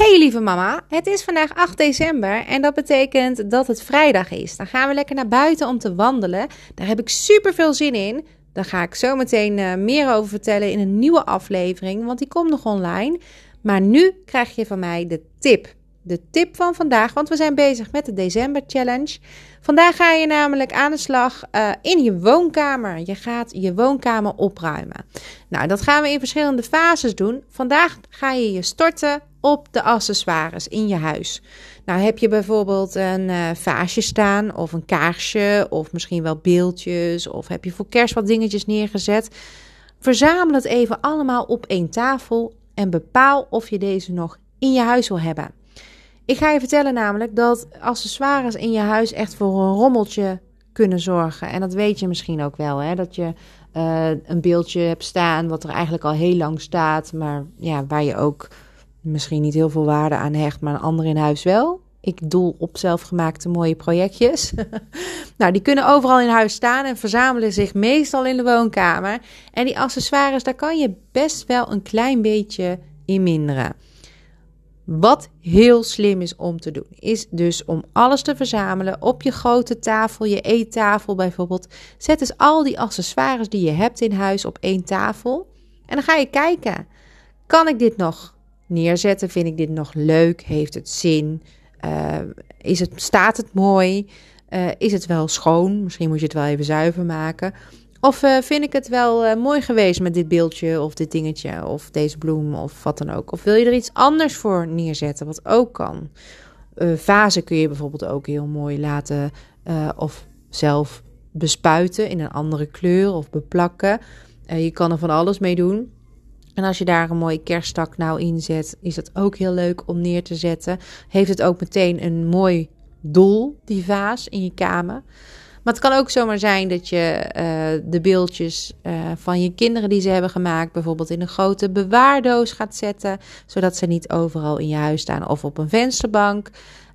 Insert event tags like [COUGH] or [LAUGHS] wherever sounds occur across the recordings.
Hey lieve mama, het is vandaag 8 december en dat betekent dat het vrijdag is. Dan gaan we lekker naar buiten om te wandelen. Daar heb ik super veel zin in. Daar ga ik zo meteen uh, meer over vertellen in een nieuwe aflevering, want die komt nog online. Maar nu krijg je van mij de tip. De tip van vandaag, want we zijn bezig met de December Challenge. Vandaag ga je namelijk aan de slag uh, in je woonkamer. Je gaat je woonkamer opruimen. Nou, dat gaan we in verschillende fases doen. Vandaag ga je je storten op de accessoires in je huis. Nou, heb je bijvoorbeeld een uh, vaasje staan of een kaarsje of misschien wel beeldjes of heb je voor kerst wat dingetjes neergezet. Verzamel het even allemaal op één tafel en bepaal of je deze nog in je huis wil hebben. Ik ga je vertellen namelijk dat accessoires in je huis echt voor een rommeltje kunnen zorgen. En dat weet je misschien ook wel, hè? dat je uh, een beeldje hebt staan wat er eigenlijk al heel lang staat, maar ja, waar je ook misschien niet heel veel waarde aan hecht, maar een ander in huis wel. Ik doel op zelfgemaakte mooie projectjes. [LAUGHS] nou, die kunnen overal in huis staan en verzamelen zich meestal in de woonkamer. En die accessoires, daar kan je best wel een klein beetje in minderen. Wat heel slim is om te doen, is dus om alles te verzamelen op je grote tafel, je eettafel bijvoorbeeld. Zet dus al die accessoires die je hebt in huis op één tafel. En dan ga je kijken: kan ik dit nog neerzetten? Vind ik dit nog leuk? Heeft het zin? Uh, is het, staat het mooi? Uh, is het wel schoon? Misschien moet je het wel even zuiver maken. Of uh, vind ik het wel mooi geweest met dit beeldje of dit dingetje of deze bloem of wat dan ook? Of wil je er iets anders voor neerzetten, wat ook kan? vazen kun je bijvoorbeeld ook heel mooi laten of zelf bespuiten in een andere kleur of beplakken. je kan er van alles mee doen. En als je daar een mooie kerststak nou in zet, is dat ook heel leuk om neer te zetten. Heeft het ook meteen een mooi doel, die vaas, in je kamer. Maar het kan ook zomaar zijn dat je uh, de beeldjes uh, van je kinderen die ze hebben gemaakt, bijvoorbeeld in een grote bewaardoos gaat zetten, zodat ze niet overal in je huis staan of op een vensterbank.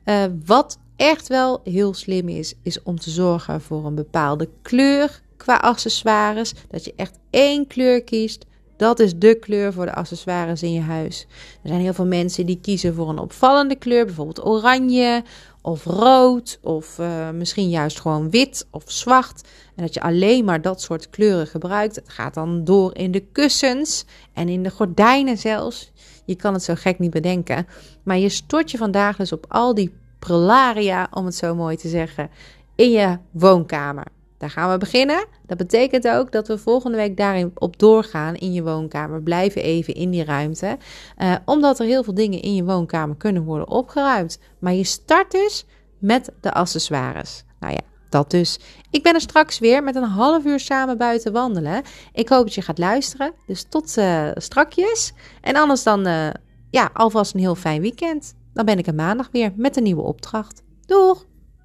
Uh, wat echt wel heel slim is, is om te zorgen voor een bepaalde kleur qua accessoires. Dat je echt één kleur kiest dat is de kleur voor de accessoires in je huis. Er zijn heel veel mensen die kiezen voor een opvallende kleur, bijvoorbeeld oranje of rood of uh, misschien juist gewoon wit of zwart. En dat je alleen maar dat soort kleuren gebruikt. Het gaat dan door in de kussens en in de gordijnen zelfs. Je kan het zo gek niet bedenken. Maar je stort je vandaag dus op al die prelaria, om het zo mooi te zeggen, in je woonkamer. Daar gaan we beginnen. Dat betekent ook dat we volgende week daarin op doorgaan in je woonkamer. Blijven even in die ruimte. Uh, omdat er heel veel dingen in je woonkamer kunnen worden opgeruimd. Maar je start dus met de accessoires. Nou ja, dat dus. Ik ben er straks weer met een half uur samen buiten wandelen. Ik hoop dat je gaat luisteren. Dus tot uh, strakjes. En anders dan, uh, ja, alvast een heel fijn weekend. Dan ben ik er maandag weer met een nieuwe opdracht. Doeg!